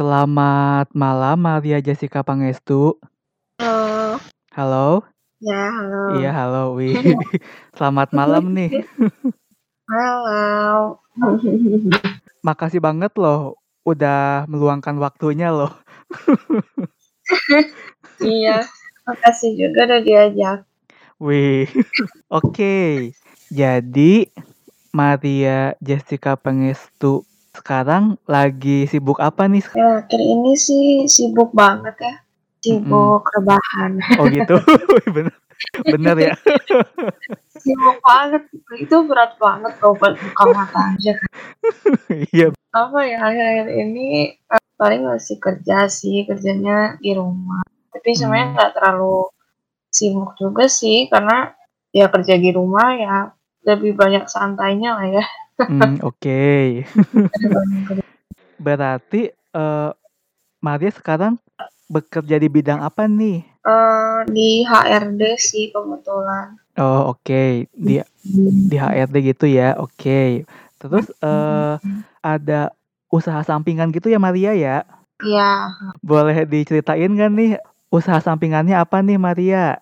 Selamat malam Maria Jessica Pangestu. Halo. Halo? Ya, halo. Iya, halo. Wih. Selamat malam nih. Halo. Makasih banget loh udah meluangkan waktunya loh. iya, makasih juga udah diajak. Wih. Oke. Jadi Maria Jessica Pangestu sekarang lagi sibuk apa nih? Ya, akhir ini sih sibuk banget ya. Sibuk Mm-mm. rebahan. Oh gitu. Bener. Bener ya. sibuk banget. Itu berat banget loh buat buka mata aja kan. Iya. Apa ya, akhir-akhir ini eh, paling masih kerja sih. Kerjanya di rumah. Tapi sebenarnya Hmm. nggak terlalu sibuk juga sih. Karena ya kerja di rumah ya lebih banyak santainya lah ya. Hmm, oke. kerja Berarti eh Maria sekarang bekerja di bidang apa nih? Eh, di HRD sih kebetulan. Oh, oke. Di di HRD gitu ya. Oke. Terus eh ada usaha sampingan gitu ya Maria ya? Ya, Boleh diceritain kan nih usaha sampingannya apa nih Maria?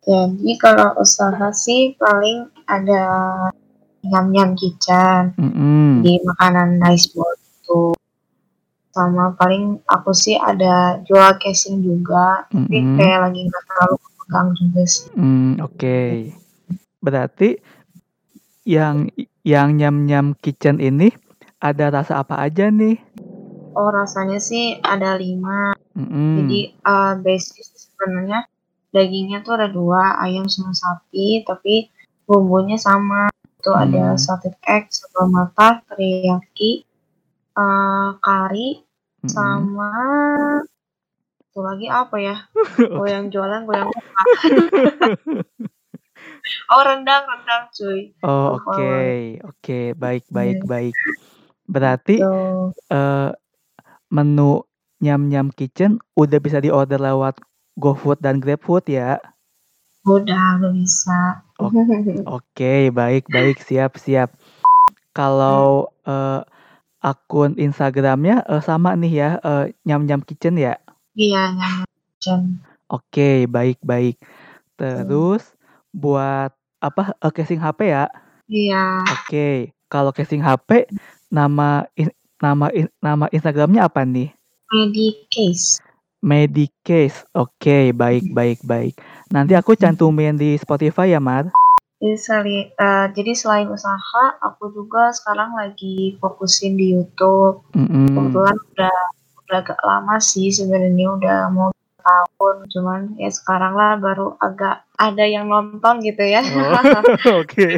jadi kalau usaha sih paling ada nyam-nyam kitchen Mm-mm. di makanan nice bowl itu. Sama paling aku sih ada jual casing juga, tapi Mm-mm. kayak lagi nggak terlalu pegang juga sih. Hmm, oke. Berarti yang yang nyam-nyam kitchen ini ada rasa apa aja nih? Oh rasanya sih ada lima. Mm-mm. Jadi eh basic sebenarnya dagingnya tuh ada dua, ayam sama sapi, tapi bumbunya sama. Itu ada Hmm. salted egg, sambal mata, teriyaki, eh kari, Mm-mm. sama satu lagi apa ya? Oh Oke. yang jualan gue yang lupa. Oh rendang, rendang cuy. Oh, oke. banget. Oke, baik baik Iya, baik. Berarti Tuh. eh menu nyam-nyam kitchen udah bisa diorder lewat GoFood dan GrabFood ya? Udah, udah bisa. Oke, baik baik, siap siap. Kalau eh, akun Instagramnya eh, sama nih ya, eh, nyam-nyam kitchen ya? Iya, nyam Oke, baik baik. Tuh. Terus buat apa eh, casing HP ya? Iya, Oke, kalau casing HP nama in- nama in- nama Instagramnya apa nih? Medicase. Medicase. Oke, baik baik baik. Nanti aku cantumin di Spotify ya, Mar. Jadi, seli- eh, jadi selain usaha, aku juga sekarang lagi fokusin di YouTube. Mm-mm. Kebetulan udah udah agak lama sih sebenarnya udah mau tahun, cuman ya sekarang lah baru agak ada yang nonton gitu ya. Oh, oke.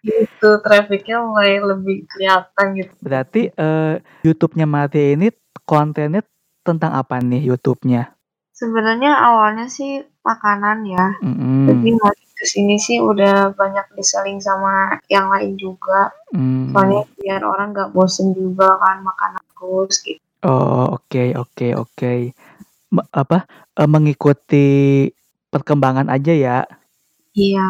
gitu trafficnya mulai lebih kelihatan gitu. Berarti eh, YouTube-nya Maria ini kontennya tentang apa nih YouTube-nya? Sebenarnya awalnya sih makanan ya, tapi Mm-mm. makin ke sini sih udah banyak diseling sama yang lain juga. Mm. Soalnya biar orang nggak bosen juga kan makanan terus gitu. Oh, oke oke oke. Me- apa eh, mengikuti perkembangan aja ya? Iya,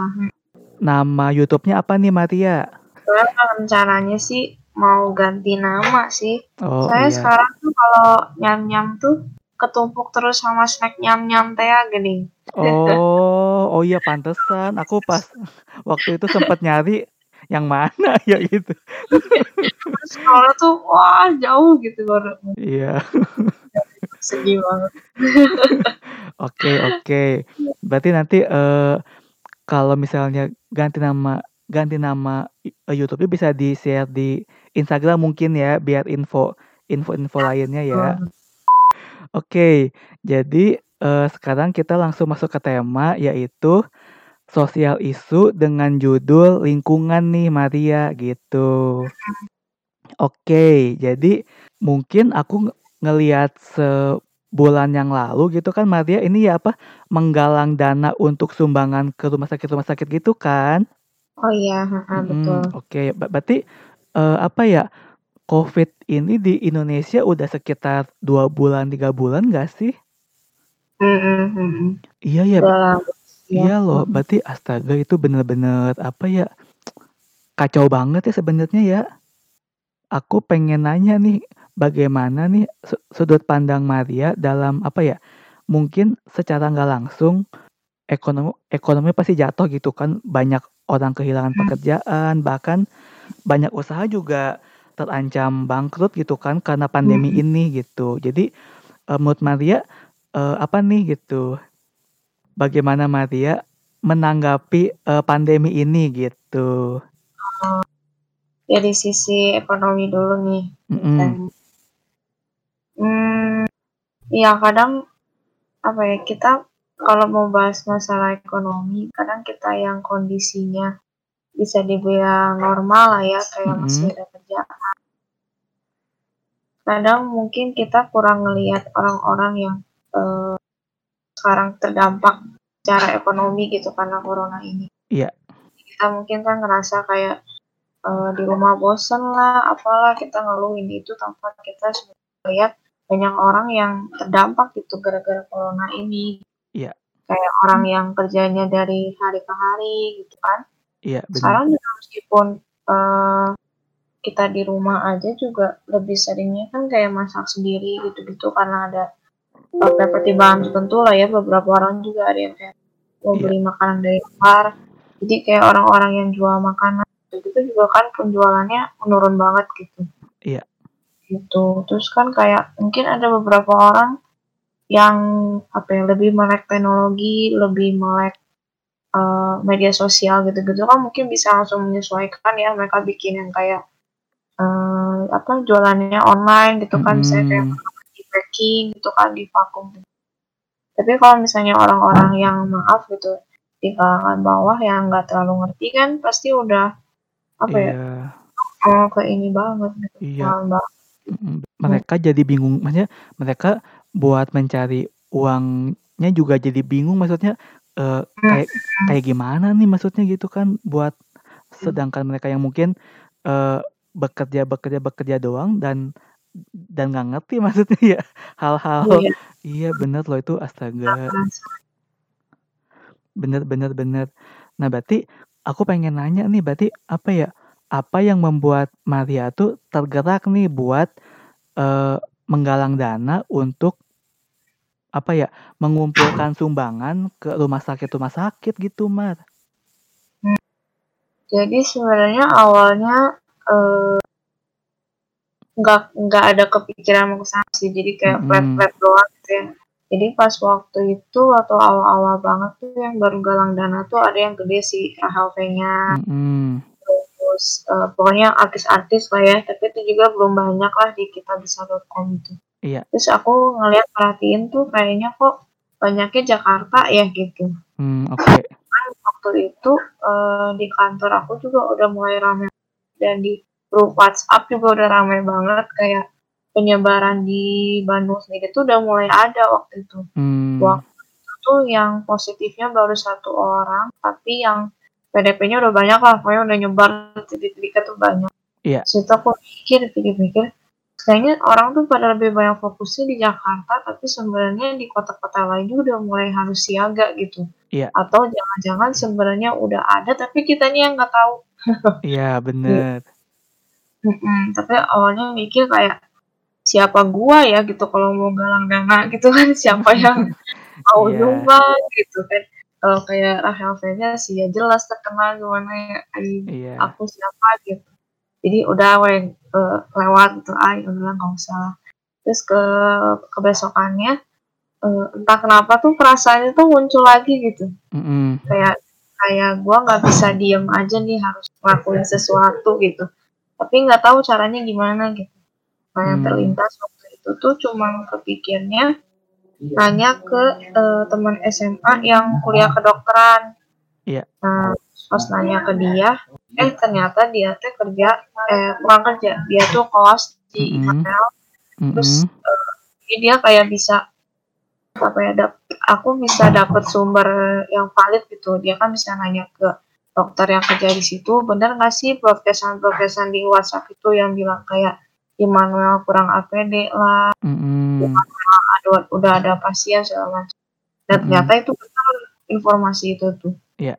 Nama YouTube-nya apa nih Maria? Soalnya rencananya sih mau ganti nama sih. Oh Saya iya. sekarang tuh kalau nyam-nyam tuh ketumpuk terus sama snack nyam-nyam teh gini. Oh, oh iya pantesan. Aku pas waktu itu sempat nyari yang mana ya itu. Terus kalau tuh wah jauh gitu baru Iya. sedih banget. Oke, oke. Berarti nanti eh kalau misalnya ganti nama ganti nama eh, YouTube-nya bisa di-share di Instagram mungkin ya biar info info-info lainnya ya. Oke. Jadi eh, sekarang kita langsung masuk ke tema yaitu sosial isu dengan judul lingkungan nih Maria gitu. Oke, jadi mungkin aku nge- ngelihat sebulan yang lalu gitu kan Maria ini ya apa menggalang dana untuk sumbangan ke rumah sakit rumah sakit gitu kan? Oh iya, heeh, Mm-mm, betul. Oke, Ba- berarti eh, apa ya COVID ini di Indonesia udah sekitar dua bulan tiga bulan gak sih? Mm-mm. Iya ya, Udah lama sih ya. iya loh. Berarti astaga itu bener-bener apa ya kacau banget ya sebenarnya ya. Aku pengen nanya nih, bagaimana nih su sudut pandang Maria dalam apa ya, mungkin secara nggak langsung ekonomi ekonomi pasti jatuh gitu kan, banyak orang kehilangan Hmm. pekerjaan, bahkan banyak usaha juga terancam bangkrut gitu kan karena pandemi Mhm. ini gitu. Jadi, eee, menurut Maria, eee, apa nih gitu, bagaimana Maria menanggapi, eee, pandemi ini gitu? Oh, dari sisi ekonomi dulu nih, Mhm. kan. Mmm, iya kadang, apa ya, kita kalau mau bahas masalah ekonomi, kadang kita yang kondisinya bisa dibilang normal lah ya, kayak masih Mhm. ada kerjaan. Kadang mungkin kita kurang ngelihat orang-orang yang, eee, sekarang terdampak secara ekonomi gitu karena corona ini. Iya. Kita mungkin kan ngerasa kayak, eee, di rumah bosen lah, apalah, kita ngeluh ini itu tanpa kita sebenarnya lihat banyak orang yang terdampak gitu gara-gara corona ini. Iya. Kayak orang yang kerjanya dari hari ke hari gitu kan. Iya. Sekarang juga meskipun, eee, kita di rumah aja juga lebih seringnya kan kayak masak sendiri gitu-gitu karena ada, eee, pertimbangan tertentu lah ya, beberapa orang juga ada yang kayak mau Iya. beli makanan dari luar. Jadi kayak orang-orang yang jual makanan gitu-gitu juga kan penjualannya menurun banget gitu. Iya. Gitu. Terus kan kayak mungkin ada beberapa orang yang, apa ya, lebih melek teknologi, lebih melek, eee, media sosial gitu-gitu kan mungkin bisa langsung menyesuaikan ya, mereka bikin yang kayak, eee, apa, jualannya online gitu kan, misalnya kayak Mhm. makanan di-packing gitu kan, divakum. Tapi kalau misalnya orang-orang yang maaf gitu, di kalangan bawah yang nggak terlalu ngerti kan pasti udah, apa ya, Iya. eee, ke ini banget gitu, Iya. paham banget. Mhm. Hmm. Mereka jadi bingung, maksudnya mereka buat mencari uangnya juga jadi bingung maksudnya, eee, kayak kayak gimana nih maksudnya gitu kan buat sedangkan mereka yang mungkin, eee, bekerja bekerja bekerja doang dan dan nggak ngerti maksudnya ya hal-hal Iya. iya bener loh itu astaga. Bener bener bener. Nah berarti aku pengen nanya nih, berarti apa ya, apa yang membuat Maria tuh tergerak nih buat, eee, menggalang dana untuk apa ya, mengumpulkan sumbangan ke rumah sakit-rumah sakit gitu, Mar? Hmm. Jadi sebenarnya awalnya, eee nggak nggak ada kepikiran mau ke sana sih, jadi kayak Mhm. flat-flat doang gitu ya. Jadi pas waktu itu atau awal-awal banget tuh yang baru galang dana tuh ada yang gede sih, Rahel V-nya. Mhm. Terus, eee, pokoknya artis-artis lah ya, tapi itu juga belum banyak lah di kitabisa.com itu. Iya. Terus aku ngeliat perhatiin tuh kayaknya kok banyaknya Jakarta ya gitu. Mmm, oke. Kan waktu itu, eee, di kantor aku juga udah mulai rame dan di grup WhatsApp juga udah rame banget kayak penyebaran di Bandung sendiri tuh udah mulai ada waktu itu. Mmm. Waktu itu yang positifnya baru 1 orang, tapi yang PDP-nya udah banyak lah, pokoknya udah nyebar titik-titiknya tuh banyak. Iya. Situ aku mikir, pikir-pikir, kayaknya orang tuh pada lebih banyak fokusnya di Jakarta, tapi sebenarnya di kota-kota lain juga udah mulai harus siaga gitu. Iya. Atau jangan-jangan sebenarnya udah ada tapi kitanya yang nggak tahu. Iya, Iya. bener. Tapi awalnya mikir kayak, siapa gua ya gitu kalau mau galang dana gitu kan, siapa yang mau nyumbang gitu kan. Kalau kayak Rahel V-nya sih ya jelas terkenal gimana ya, Iya. aku siapa gitu. Jadi udah weh, eee, lewat gitu, ah, ya udahlah nggak usah. Terus ke kebesokannya, eee, entah kenapa tuh perasaannya tuh muncul lagi gitu. Mhm. Kayak kayak gua nggak bisa diem aja nih, harus ngelakuin sesuatu gitu. Tapi nggak tahu caranya gimana gitu. Nah yang Mmm. terlintas waktu itu tuh cuman kepikirnya nanya ke, eee, temen SMA yang kuliah kedokteran. Iya. Nah, pas nanya ke dia, eh ternyata dia teh kerja eh bukan kerja, dia tuh koas di Mhm. IKL. Terus, Mhm. eee, jadi dia kayak bisa, apa ya, dap aku bisa dapet sumber yang valid gitu. Dia kan bisa nanya ke dokter yang kerja di situ, bener nggak sih broadcast-an-broadcast-an di WhatsApp itu yang bilang kayak Immanuel kurang APD lah, Mhm. aduh udah ada pasien segala macam. Dan Mhm. ternyata itu bener informasi itu tuh. Iya.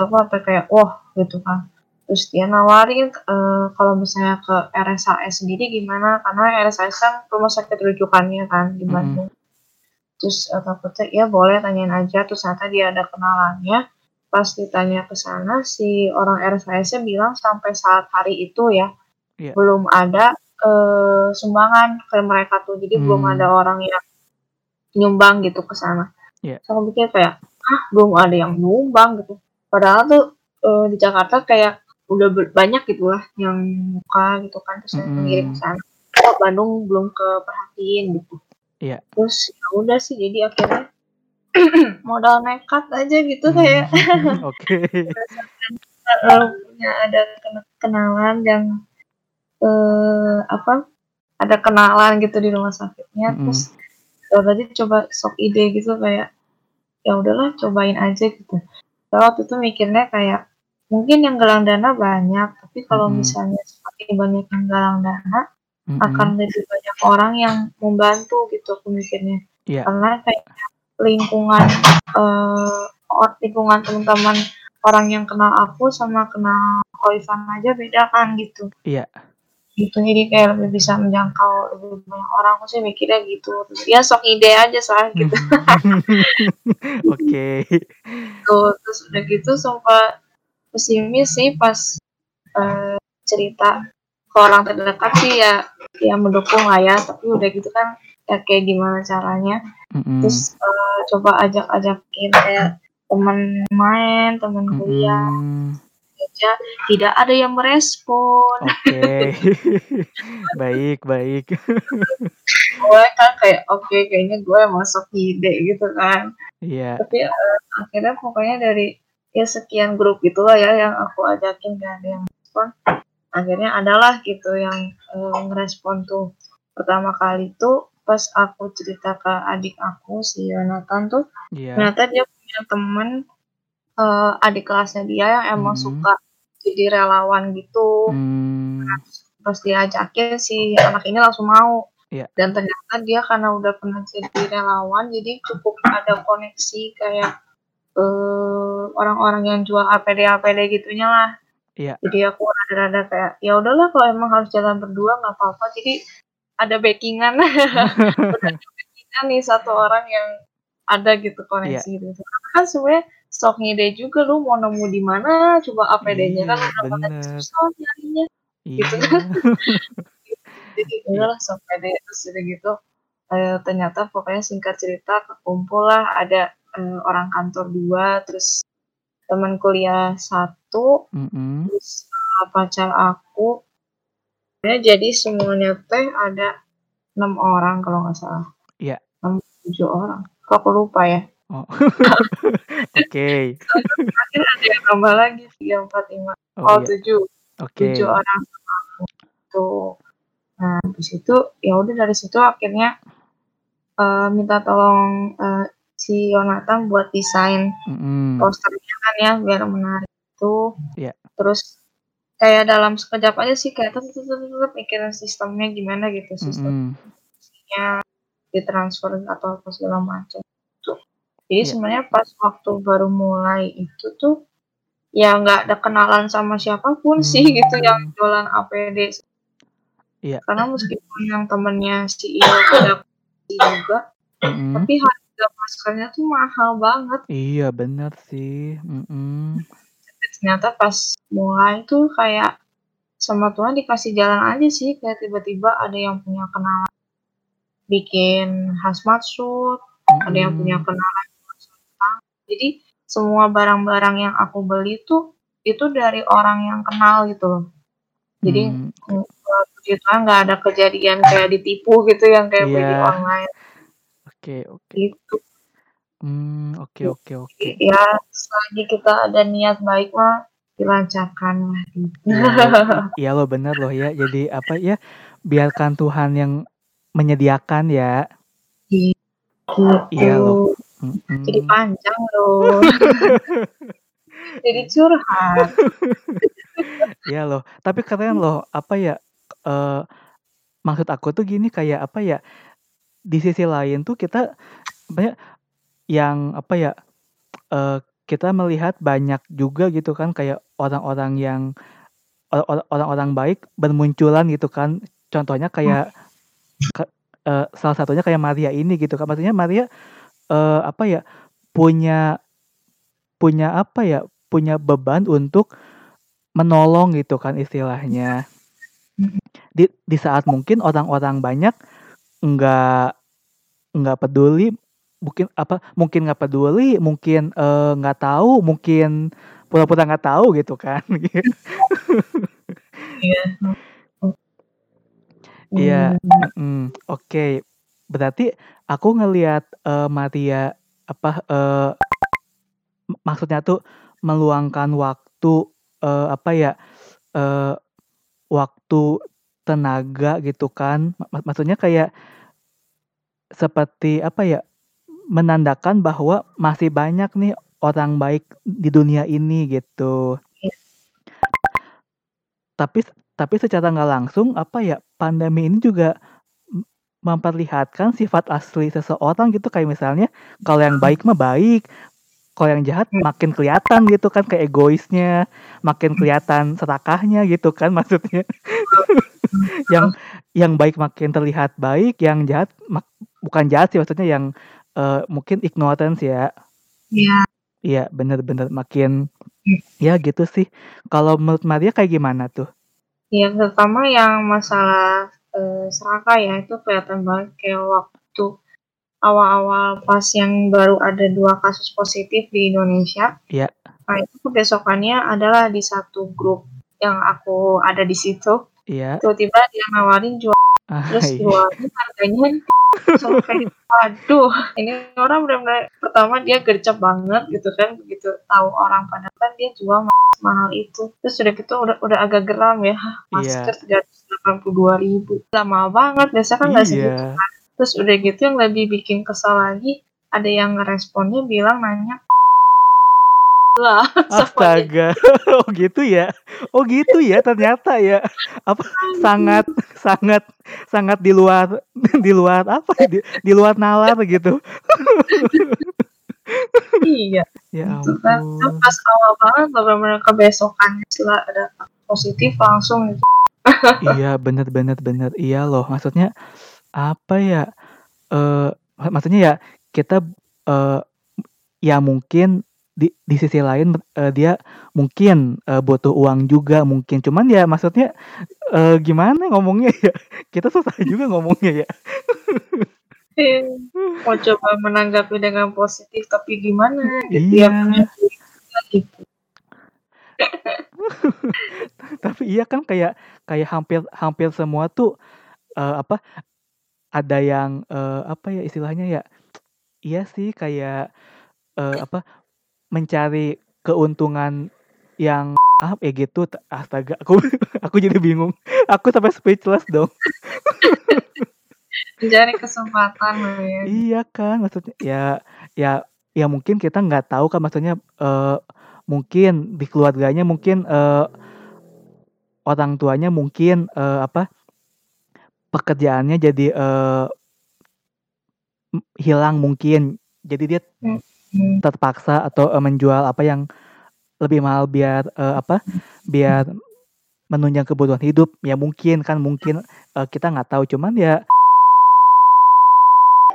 Aku sampai kayak, wah gitu kan. Terus dia nawarin, eee, kalau misalnya ke RSHS sendiri gimana, karena RSHS kan rumah sakit rujukannya kan di. Bandung. Terus, eee, takutnya, "Ya boleh tanyain aja," terus ternyata dia ada kenalannya, pas ditanya ke sana si orang RSHS-nya bilang sampai saat hari itu ya, Iya. belum ada, eee, sumbangan ke mereka tuh, jadi belum ada orang yang nyumbang gitu ke sana. Iya. Terus aku mikir kayak, "Hah, belum ada yang nyumbang?" Gitu. Padahal tuh, eee, di Jakarta kayak udah banyak gitulah yang muka gitu kan, terus yang ngirim ke sana. Kok Bandung belum keperhatiin gitu. Iya. Terus ya udah sih jadi akhirnya modal nekat aja gitu kayak Mmm, oke. heeh, punya ada kene kenalan yang, eee, apa, ada kenalan gitu di rumah sakitnya, Mhm. terus ya tadi coba sok ide gitu kayak, ya udahlah cobain aja gitu. Soalnya waktu itu mikirnya kayak, mungkin yang galang dana banyak, tapi kalau Mhm. misalnya semakin banyak yang galang dana, akan Mhm. lebih banyak orang yang membantu gitu aku mikirnya. Iya. Karena kayaknya lingkungan, or lingkungan teman-teman orang yang kenal aku sama kenal Ko Ivan aja beda kan gitu. Iya. Gitu, jadi kayak lebih bisa menjangkau lebih banyak orang, aku sih mikirnya gitu. Ya sok ide aja soalnya gitu. Oke. Tuh, terus udah gitu sempat pesimis sih pas, eee, cerita ke orang terdekat sih ya ya mendukung lah ya, tapi udah gitu kan ya kayak gimana caranya. Mhm. Terus, eee, coba ajak-ajakin kayak temen main, temen kuliah, Mhm. Aja tidak ada yang merespon. Oke. Baik baik. Gue kan kayak, oke kayaknya gue emang sok ide gitu kan. Iya. Tapi, eee, akhirnya pokoknya dari ya sekian grup gitulah ya yang aku ajakin gak ada yang respon, akhirnya adalah gitu yang, eee, ngerespon tuh. Pertama kali tuh pas aku cerita ke adik aku si Yonatan tuh, Iya. ternyata dia punya temen, eee, adik kelasnya dia yang emang Mhm. suka jadi relawan gitu. Mmm. Nah, pas diajakin si anak ini langsung mau. Iya. Dan ternyata dia karena udah pernah jadi relawan, jadi cukup ada koneksi kayak, eee, orang-orang yang jual APD-APD gitunya lah. Iya. Jadi aku rada-rada kayak, ya udahlah kalau emang harus jalan berdua nggak apa-apa, jadi ada backing-an. Ada backing-an nih satu orang yang ada gitu koneksi gitu. Karena kan sebenarnya sok ngide juga lu mau nemu di mana coba APD-nya kan Iya, udah pada bener. susah nyarinya, gitu Iya. kan. Jadi Iya. udahlah sok pede, terus udah gitu, eee, ternyata pokoknya singkat cerita kekumpul lah ada, eee, orang kantor 2, terus teman kuliah 1, Mhm. terus, eee, pacar aku. Ya jadi semuanya teh ada 6 orang kalau nggak salah. Iya. 6, 7 orang, kok aku lupa ya. Oh. Oke. Terakhir ada yang nambah lagi 3, 4, 5, Oh, oh iya. 7, 7 Oke. orang sama aku, tuh. Nah, habis itu ya udah dari situ akhirnya, eee, minta tolong, eee, si Yonatan buat desain Mhm. posternya kan ya biar menarik gitu. Iya. Terus kayak dalam sekejap aja sih kayak mikirin sistemnya gimana gitu, sistem Mhm. nya ditransfer atau apa segala macam. Jadi Iya. sebenarnya pas waktu baru mulai itu tuh, ya nggak ada kenalan sama siapa pun sih gitu yang jualan APD. Iya. Karena meskipun yang temennya CEO pada juga, Mhm. tapi harga maskernya tuh mahal banget. Iya, bener sih. Mhm. Tapi ternyata pas mulai tuh kayak sama Tuhan dikasih jalan aja sih, kayak tiba-tiba ada yang punya kenalan bikin hazmat suit, ada yang punya kenalan. Jadi semua barang-barang yang aku beli tuh, itu dari orang yang kenal gitu loh. Jadi, eee, puji Tuhan nggak ada kejadian kayak ditipu gitu yang kayak beli Iya. online. Oke oke. Gitu. Mmm, oke oke oke. Ya selagi kita ada niat baik mah dilancarkan lah gitu. Iya iya loh, bener loh ya. Jadi apa ya, biarkan Tuhan yang menyediakan ya. Gitu. Iya loh. Jadi panjang loh. Jadi curhat. Iya loh, tapi keren loh, apa ya, eee, maksud aku tuh gini, kayak apa ya, di sisi lain tuh kita ya, yang apa ya, eee, kita melihat banyak juga gitu kan kayak orang-orang yang orang-orang baik bermunculan gitu kan. Contohnya kayak ke eee, salah satunya kayak Maria ini gitu kan. Maksudnya Maria, eee, apa ya, punya punya apa ya, punya beban untuk menolong gitu kan istilahnya. Di di saat mungkin orang-orang banyak nggak nggak peduli, mungkin apa, mungkin nggak peduli, mungkin, eee, nggak tahu, mungkin pura-pura nggak tahu gitu kan. Iya. Iya, mhm, oke. Berarti aku ngelihat, eee, Maria apa, eee, maksudnya tuh meluangkan waktu, eee, apa ya, eee, waktu, tenaga gitu kan. Ma maksudnya kayak seperti apa ya, menandakan bahwa masih banyak nih orang baik di dunia ini gitu. Iya. Tapi tapi secara nggak langsung apa ya, pandemi ini juga memperlihatkan sifat asli seseorang gitu. Kayak misalnya kalau yang baik mah baik, kalau yang jahat makin kelihatan gitu kan kayak egoisnya, makin kelihatan serakahnya gitu kan maksudnya. Yang yang baik makin terlihat baik, yang jahat mak bukan jahat sih maksudnya yang, eee, mungkin ignorance ya. Iya. Iya, bener bener makin ya gitu sih. Kalau menurut Maria kayak gimana tuh? Yang pertama yang masalah, eee, serakah ya, itu kelihatan banget kayak waktu awal-awal pas yang baru ada 2 kasus positif di Indonesia. Iya. Nah itu kebesokannya adalah di satu grup yang aku ada di situ, Iya. tiba-tiba dia nawarin jual Ah, terus iya. jualnya harganya kayak waduh ini orang bener-bener pertama dia gercep banget gitu kan, begitu tahu orang pada kan dia jual semahal itu. Terus udah gitu udah udah agak geram ya, masker Iya. Rp382.000 lama banget, biasanya kan nggak segitu Iya. kan. Terus udah gitu yang lebih bikin kesel lagi, ada yang ngeresponnya bilang nanya lah. Astaga, oh gitu ya? Oh gitu ya ternyata ya? Apa, sangat sangat sangat di luar di luar apa ya, di di luar nalar gitu. Iya, Ya itu kan. Itu pas awal banget bener-bener kebesokannya setelah ada positif langsung gitu. Iya, bener bener bener. Iya loh, maksudnya apa ya, ma maksudnya ya kita, eee, ya mungkin di di sisi lain, eee, dia mungkin, eee, butuh uang juga mungkin, cuman ya maksudnya, eee, gimana ngomongnya ya, kita susah juga ngomongnya ya. Iya, mau coba menanggapi dengan positif tapi gimana gitu Iya. gitu. Tapi iya kan kayak kayak hampir hampir semua tuh, eee, apa, ada yang, eee, apa ya istilahnya ya, iya sih kayak, eee, apa, mencari keuntungan yang apa ya gitu, astaga aku aku jadi bingung, aku sampai speechless dong. Mencari kesempatan ya. Iya kan, maksudnya ya ya ya mungkin kita nggak tahu kan maksudnya, eee, mungkin di keluarganya mungkin, eee, orang tuanya mungkin, eee, apa, pekerjaannya jadi, m hilang mungkin. Jadi dia Mhm. terpaksa atau, eee, menjual apa yang lebih mahal biar, eee, apa, biar menunjang kebutuhan hidup. Ya mungkin kan, mungkin, eee, kita nggak tahu, cuman ya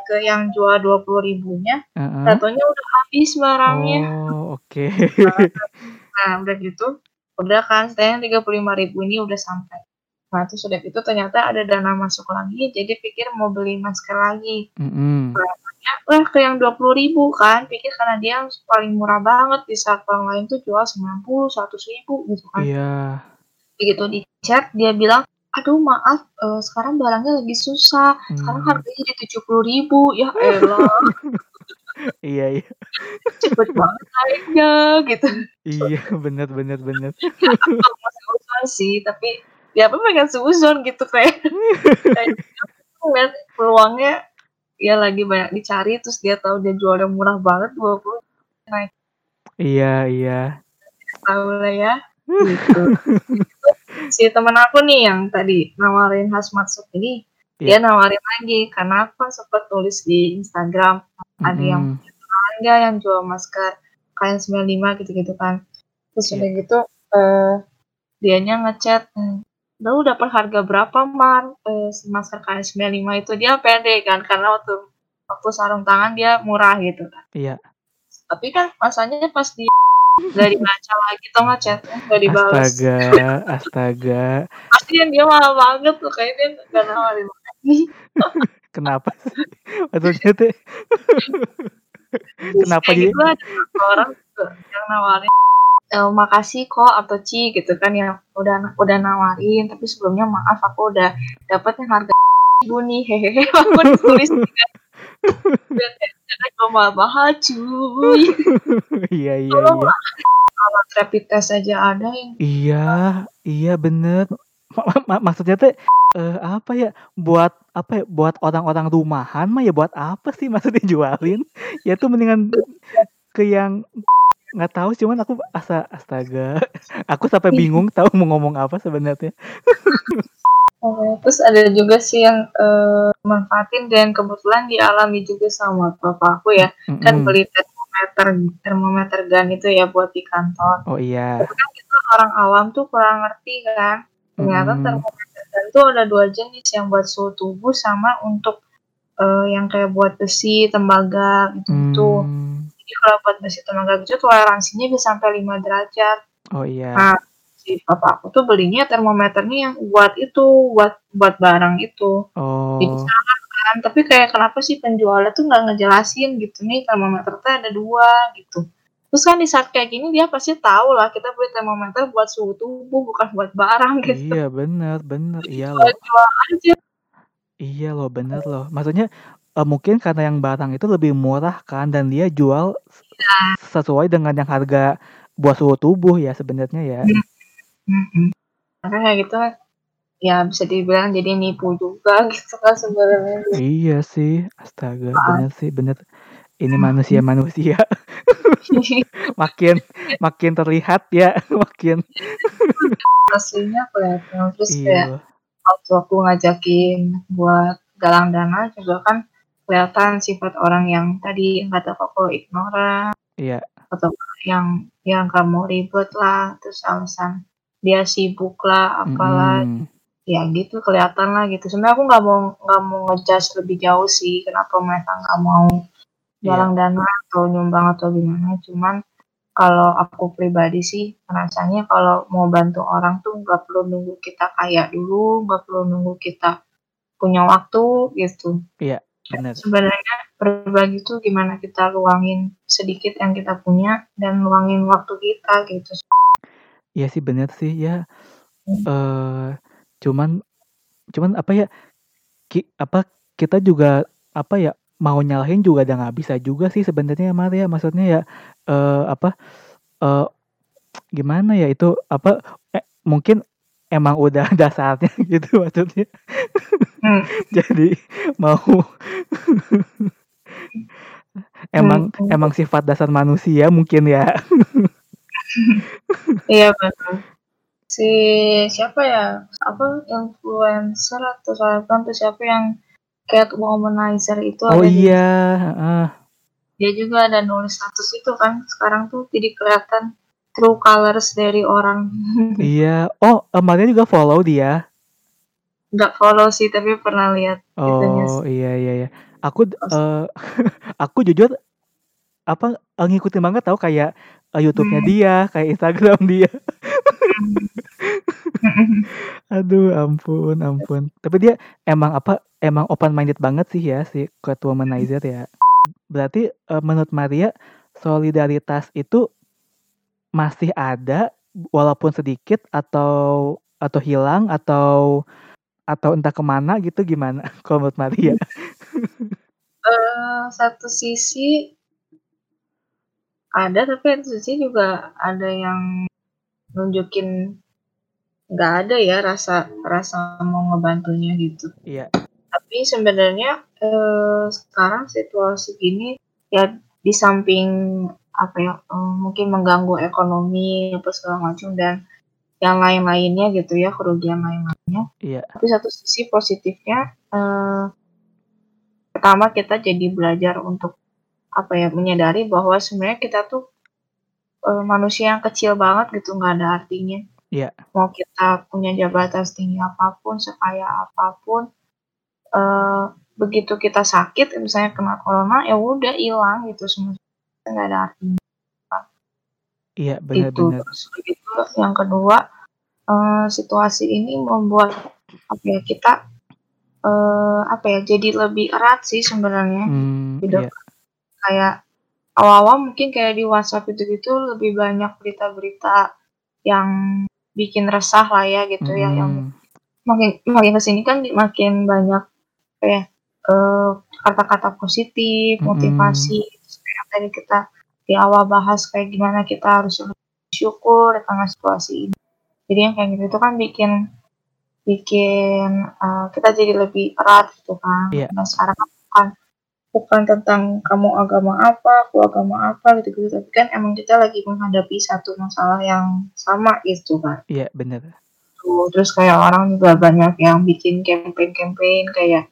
Ke yang jual Rp20.000-nya, Heeh. tau-taunya udah habis barangnya. Oh, oke. Nah, udah gitu, udah kan katanya Rp35.000 ini udah sampai. Nah, terus udah gitu ternyata ada dana masuk lagi, jadi pikir mau beli masker lagi. Mhm. Ternyata, wah ke yang Rp20.000 kan, pikir karena dia paling murah banget, di saat orang lain tuh jual Rp90.000, Rp100.000 gitu kan. Iya. Begitu di-chat dia bilang, "Aduh maaf, eee, sekarang barangnya lagi susah, sekarang Mmm. harganya jadi Rp70.000." Ya elah. Iya iya. Cepet banget naiknya gitu. Iya, bener bener bener. Ya sih, tapi ya aku pengen suuzon gitu kayak kayak ngeliat peluangnya ya lagi banyak dicari, terus dia tahu dia jualnya murah banget, 20 naik. Iya iya. Tahulah ya, gitu. Si temen aku nih yang tadi nawarin hazmat suit ini, dia Iya. nawarin lagi, karena aku kan sempet tulis di Instagram, ada yang nggak yang jual masker KN95 gitu-gitu kan. Terus Iya. udah gitu, eee, dianya ngechat, eee, "Lu dapat harga berapa, Mar?" Eee, si masker KN95 itu. Dia pede kan karena waktu waktu sarung tangan dia murah gitu kan. Iya. Tapi kan masalahnya pas di nggak dibaca lagi tau nggak chat-nya, nggak dibales. Astaga astaga. Kasihan dia malu banget tuh, kayaknya dia nggak nawarin lagi. Kenapa sih? Maksudnya teh kenapa jadi gitu ada orang yang nawarin, eee, "Makasih kok," atau "Ci," gitu kan yang udah udah nawarin, "Tapi sebelumnya maaf aku udah dapet yang harga Ibu nih, hehehe." Aku ditulis Biar kayak jangan mahal-mahal cuy. Iya iya iya. Alat rapid test aja ada yang Iya iya bener. Ma ma ma maksudnya teh, eee, apa ya, buat apa ya, buat orang-orang rumahan mah ya buat apa sih masa dijualin? Ya tuh mendingan ke yang nggak tahu cuman aku asa astaga, aku sampai bingung tahu mau ngomong apa sebenarnya. Oke, terus ada juga sih yang, eee, manfaatin dan kebetulan dialami juga sama papa aku ya, kan Mhm. beli termometer termometer gun itu ya buat di kantor. Oh iya. Tapi kan kita orang awam tuh kurang ngerti kan, ternyata Mhm. termometer gun tuh ada 2 jenis, yang buat suhu tubuh sama untuk, eee, yang kayak buat besi, tembaga, gitu-gitu. Mmm. Jadi kalau buat besi, tembaga gitu toleransinya bisa sampai 5 derajat. Oh iya. Nah, si papa aku tuh belinya termometernya yang buat itu, buat buat barang itu. Jadi Oh. sama kan, tapi kayak kenapa sih penjualnya tuh nggak ngejelasin gitu, "Nih termometer teh ada 2," gitu. Terus kan di saat kayak gini dia pasti tahu lah kita beli termometer buat suhu tubuh, bukan buat barang gitu. Iya bener bener, iya loh. Jual-jual aja. Iya loh, bener loh. Maksudnya, eee, mungkin karena yang barang itu lebih murah kan dan dia jual Iya. sesuai dengan yang harga buat suhu tubuh ya sebenarnya ya. Mhm mhm. Makanya kayak gitu ya bisa dibilang jadi nipu juga gitu kan sebenarnya. Iya sih, astaga, Heeh. bener sih, bener. Ini manusia-manusia makin makin terlihat ya, makin Aslinya kelihatan, terus Iya kayak waktu aku ngajakin buat galang dana juga kan kelihatan sifat orang yang tadi yang kata Kakak ignoran, Iya. atau yang yang nggak mau ribet lah, terus alasan dia sibuk lah, apalah, Mhm. ya gitu kelihatan lah gitu. Sebenarnya aku nggak mau nggak mau nge-judge lebih jauh sih kenapa mereka nggak mau galang Iya. dana atau nyumbang atau gimana, cuman kalau aku pribadi sih ngerasanya kalau mau bantu orang tuh nggak perlu nunggu kita kaya dulu, nggak perlu nunggu kita punya waktu gitu. Iya, bener. Sebenarnya berbagi tuh gimana kita luangin sedikit yang kita punya dan luangin waktu kita gitu. Iya sih bener sih ya, Mmm. eee, cuman cuman apa ya, ki apa, kita juga apa ya, mau nyalahin juga udah nggak bisa juga sih sebenarnya Mar ya, maksudnya ya, eee, apa, eee, gimana ya itu, apa, e mungkin emang udah ada saatnya gitu maksudnya. Mmm. Jadi mau emang Mhm. emang sifat dasar manusia mungkin ya. Iya bener. Si siapa ya, apa, influencer atau selebgram tuh siapa yang Catwomanizer itu Oh ada di iya, heeh. dia juga ada nulis status itu kan, sekarang tuh jadi kelihatan true colors dari orang. Iya. Oh, Maria juga follow dia? Nggak follow sih, tapi pernah lihat Oh, iya iya iya. Aku eee, aku jujur apa, ngikutin banget tahu kayak, eee, YouTube-nya Mmm. dia, kayak Instagram dia. Aduh, ampun ampun. Tapi dia emang apa, emang open minded banget sih ya si Catwomanizer ya. Berarti, eee, menurut Maria solidaritas itu masih ada walaupun sedikit atau atau hilang atau atau entah ke mana gitu gimana kalau menurut Maria? Eee, satu sisi ada, tapi satu sisi juga ada yang nunjukin nggak ada ya rasa rasa mau ngebantunya gitu. Iya. Tapi sebenarnya, eee, sekarang situasi gini ya di samping apa ya, eee, mungkin mengganggu ekonomi apa segala macam dan yang lain-lainnya gitu ya, kerugian lain-lainnya. Iya. Tapi satu sisi positifnya, eee, pertama kita jadi belajar untuk apa ya, menyadari bahwa sebenarnya kita tuh, eee, manusia yang kecil banget gitu, nggak ada artinya. Iya. Mau kita punya jabatan setinggi apa pun, sekaya apa pun, eee, begitu kita sakit misalnya kena corona, ya udah hilang gitu semua, nggak ada artinya. Iya, bener Itu, terus gitu yang kedua, eee, situasi ini membuat apa ya, kita, eee, apa ya, jadi lebih erat sih sebenarnya Mmm, hidup iya. Kayak awal-awal mungkin kayak di WhatsApp itu-gitu lebih banyak berita-berita yang bikin resah lah ya gitu ya, yang Mhm. makin makin ke sini kan makin banyak ya, eee, kata-kata positif, Mhm. motivasi, terus kayak tadi kita di awal bahas kayak gimana kita harus bersyukur di tengah situasi ini. Jadi yang kayak gitu itu kan bikin bikin, eee, kita jadi lebih erat gitu kan. Iya. Nah sekarang kan bukan tentang kamu agama apa, aku agama apa gitu-gitu, tapi kan emang kita lagi menghadapi satu masalah yang sama gitu kan. Iya, bener. Tuh, terus kayak orang juga banyak yang bikin campaign-campaign kayak,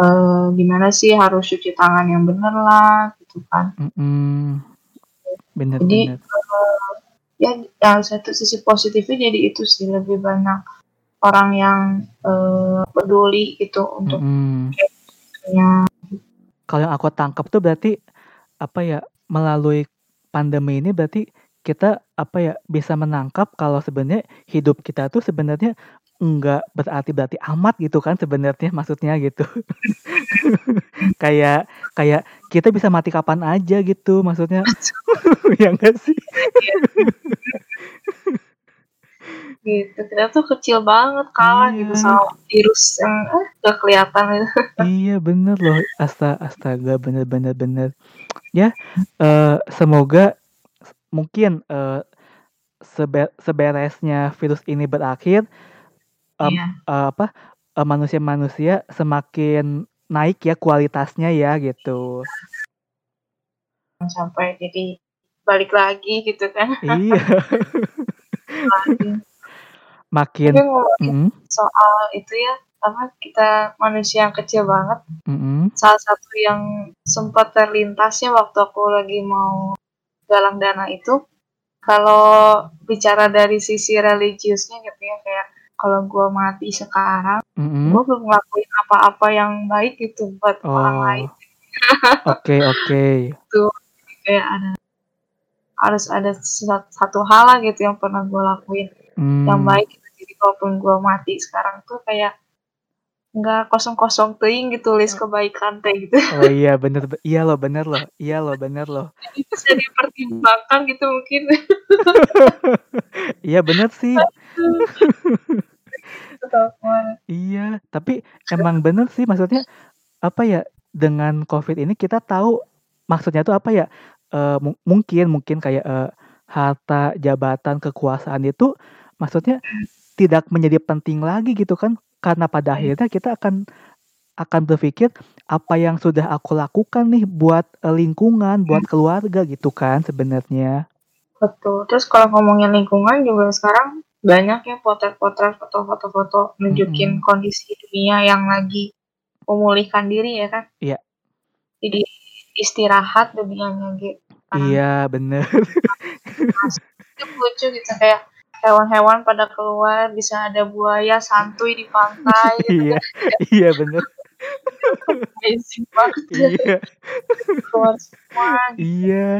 eee, gimana sih harus cuci tangan yang bener lah gitu kan. Mhm. Bener Jadi, bener. eee, ya satu sisi positifnya jadi itu sih, lebih banyak orang yang, eee, peduli gitu untuk Mhm. ya. Kalau yang aku tangkap tuh berarti, apa ya, melalui pandemi ini berarti kita, apa ya, bisa menangkap kalau sebenarnya hidup kita tuh sebenarnya enggak berarti-berarti amat gitu kan sebenarnya maksudnya gitu. Kayak kayak kita bisa mati kapan aja gitu maksudnya. Iya nggak sih? Gitu, kita tuh kecil banget kalah gitu Iya. sama virus yang, eh, nggak kelihatan itu. Iya bener loh, asta astaga, bener bener bener. Ya, eee, semoga mungkin, eee, sebe seberesnya virus ini berakhir, Iya. eee, apa, eee, manusia-manusia semakin naik ya kualitasnya ya gitu. Sampai jadi balik lagi gitu kan. Iya. Lagi. Makin Tapi ngomongin mhm? soal itu ya, apa, kita manusia yang kecil banget, Mhm. salah satu yang sempat terlintas ya waktu aku lagi mau galang dana itu, kalau bicara dari sisi religiusnya gitu ya, kayak kalau gua mati sekarang, Mhm. gua belum ngelakuin apa-apa yang baik gitu buat orang lain. Oh. Oke oke. Jadi kayak ada harus ada sat satu hal lah gitu yang pernah gua lakuin yang Mmm. baik gitu. Jadi kalaupun gua mati sekarang tuh kayak nggak kosong-kosong teuing gitu list kebaikan teh gitu. Oh iya bener be iya loh, bener loh iya loh, bener loh. Jadi bisa dipertimbangkan gitu mungkin. Iya bener sih. Iya, tapi emang bener sih maksudnya, apa ya, dengan Covid ini kita tahu maksudnya tuh apa ya, mu mungkin mungkin kayak, eee, harta, jabatan, kekuasaan itu maksudnya tidak menjadi penting lagi gitu kan, karena pada Iya. akhirnya kita akan akan berpikir, "Apa yang sudah aku lakukan nih buat, eee, lingkungan, buat Mmm. keluarga," gitu kan sebenarnya. Betul, terus kalau ngomongin lingkungan juga sekarang banyak ya potret-potret, foto-foto-foto nunjukin Mhm. kondisi dunia yang lagi memulihkan diri ya kan. Iya. Jadi istirahat dunianya sekarang. Iya, bener. Itu lucu gitu kayak hewan-hewan pada keluar, bisa ada buaya santuy di pantai gitu Iya iya bener. amazing banget ya. Iya. Keluar semua gitu. Iya.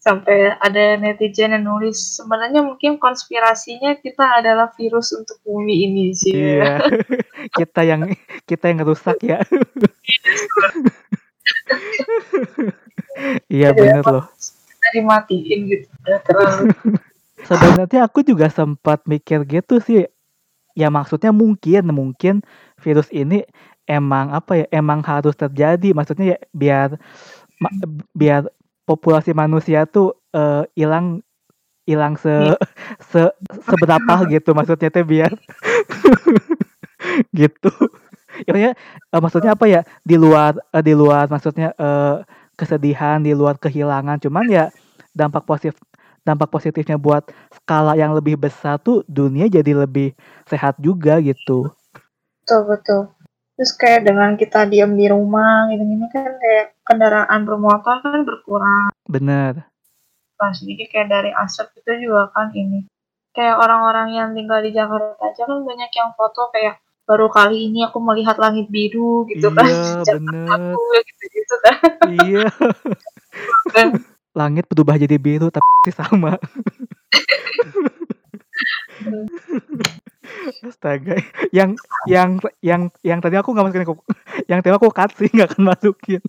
Sampai ada netizen yang nulis, "Sebenarnya mungkin konspirasinya kita adalah virus untuk bumi ini," cie. Iya. Kita yang kita yang ngerusak ya. Iya emang loh. kita dimatiin gitu, udah terlalu Sebenarnya aku juga sempat mikir gitu sih. Ya maksudnya mungkin mungkin virus ini emang, apa ya, emang harus terjadi, maksudnya ya biar ma biar populasi manusia tuh, eee, ilang ilang se Iya. se seberapa gitu maksudnya teh biar gitu. Ya maksudnya eee, maksudnya apa ya, di luar eee, di luar maksudnya, eee, kesedihan, di luar kehilangan, cuman ya dampak positif dampak positifnya buat skala yang lebih besar tuh dunia jadi lebih sehat juga gitu. Betul betul. Terus kayak dengan kita diam di rumah gini-gini kan kayak kendaraan bermotor kan berkurang. Bener. Pas jadi kayak dari asap itu juga kan ini, kayak orang-orang yang tinggal di Jakarta aja kan banyak yang foto kayak, "Baru kali ini aku melihat langit biru," gitu kan, Iya, bener. Gitu-gitu kan. Iya. Langit berubah jadi biru tapi sama. Astaga, yang yang yang yang tadi aku nggak masukin aku yang tadi aku cut sih, nggak akan masukin.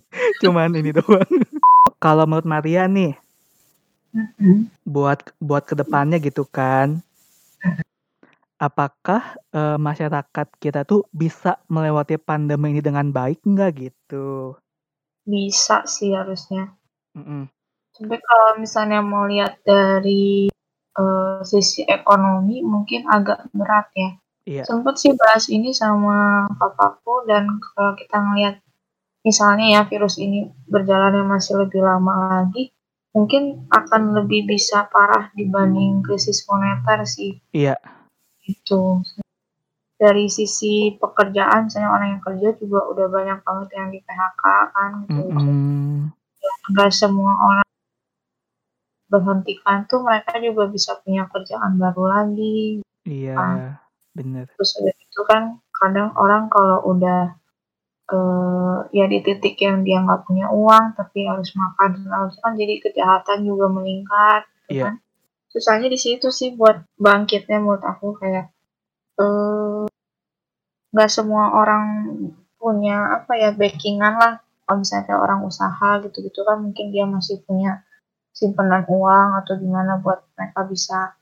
Cuman ini doang. Kalau menurut Maria nih Mhm. buat buat ke depannya gitu kan apakah, eee, masyarakat kita tuh bisa melewati pandemi ini dengan baik nggak, gitu? Bisa sih harusnya. Mhm. Tapi kalau misalnya mau lihat dari, eee, sisi ekonomi mungkin agak berat ya. Iya. Sempet sih bahas ini sama papaku dan kalau kita ngelihat misalnya ya virus ini berjalannya masih lebih lama lagi, mungkin akan lebih bisa parah dibanding krisis moneter sih. Iya. Gitu. Dari sisi pekerjaan misalnya orang yang kerja juga udah banyak banget yang di-PHK kan gitu. Mhm. Ya nggak semua orang berhentikan tuh mereka juga bisa punya kerjaan baru lagi, Iya, kan. bener. Terus udah gitu kan kadang orang kalau udah, eee, ya di titik yang dia nggak punya uang tapi harus makan terus kan jadi kejahatan juga meningkat gitu Iya. kan. Susahnya di situ sih buat bangkitnya menurut aku kayak, eee, nggak semua orang punya apa ya, backing-an lah. Kalau misalnya orang usaha gitu-gitu kan mungkin dia masih punya simpanan uang atau gimana buat mereka bisa,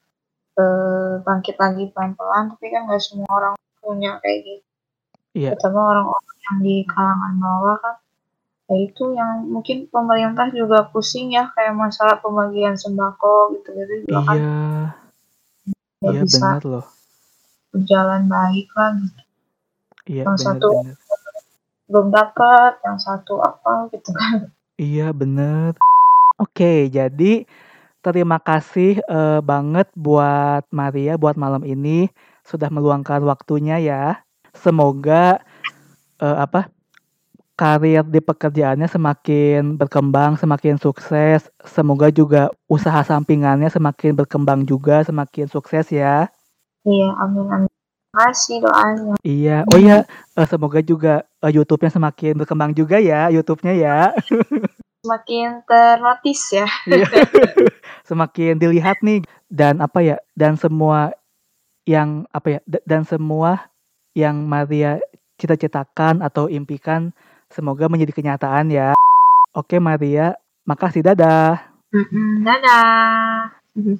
eee, bangkit lagi pelan-pelan, tapi kan nggak semua orang punya kayak gitu. Iya. Terutama orang-orang yang di kalangan bawah kan, ya itu yang mungkin pemerintah juga pusing ya kayak masalah pembagian sembako gitu-gitu juga kan Iya. Iya, bisa bener loh. berjalan baik lah gitu. Iya, Yang bener satu bener. belum dapet, yang satu apa gitu kan. Iya, bener. Oke, jadi terima kasih, eee, banget buat Maria buat malam ini sudah meluangkan waktunya ya. Semoga, eee, apa, karir di pekerjaannya semakin berkembang, semakin sukses. Semoga juga usaha sampingannya semakin berkembang juga, semakin sukses ya. Iya, amin amin. Makasih doanya. Iya. Oh iya, eee, semoga juga, YouTube-nya semakin berkembang juga ya, YouTube-nya ya. Semakin ter-notice ya. Iya. Semakin dilihat nih dan apa ya, dan semua yang apa ya, da dan semua yang Maria cita-citakan atau impikan semoga menjadi kenyataan ya. Oke Maria, makasih, dadah. Dadah. Mhm.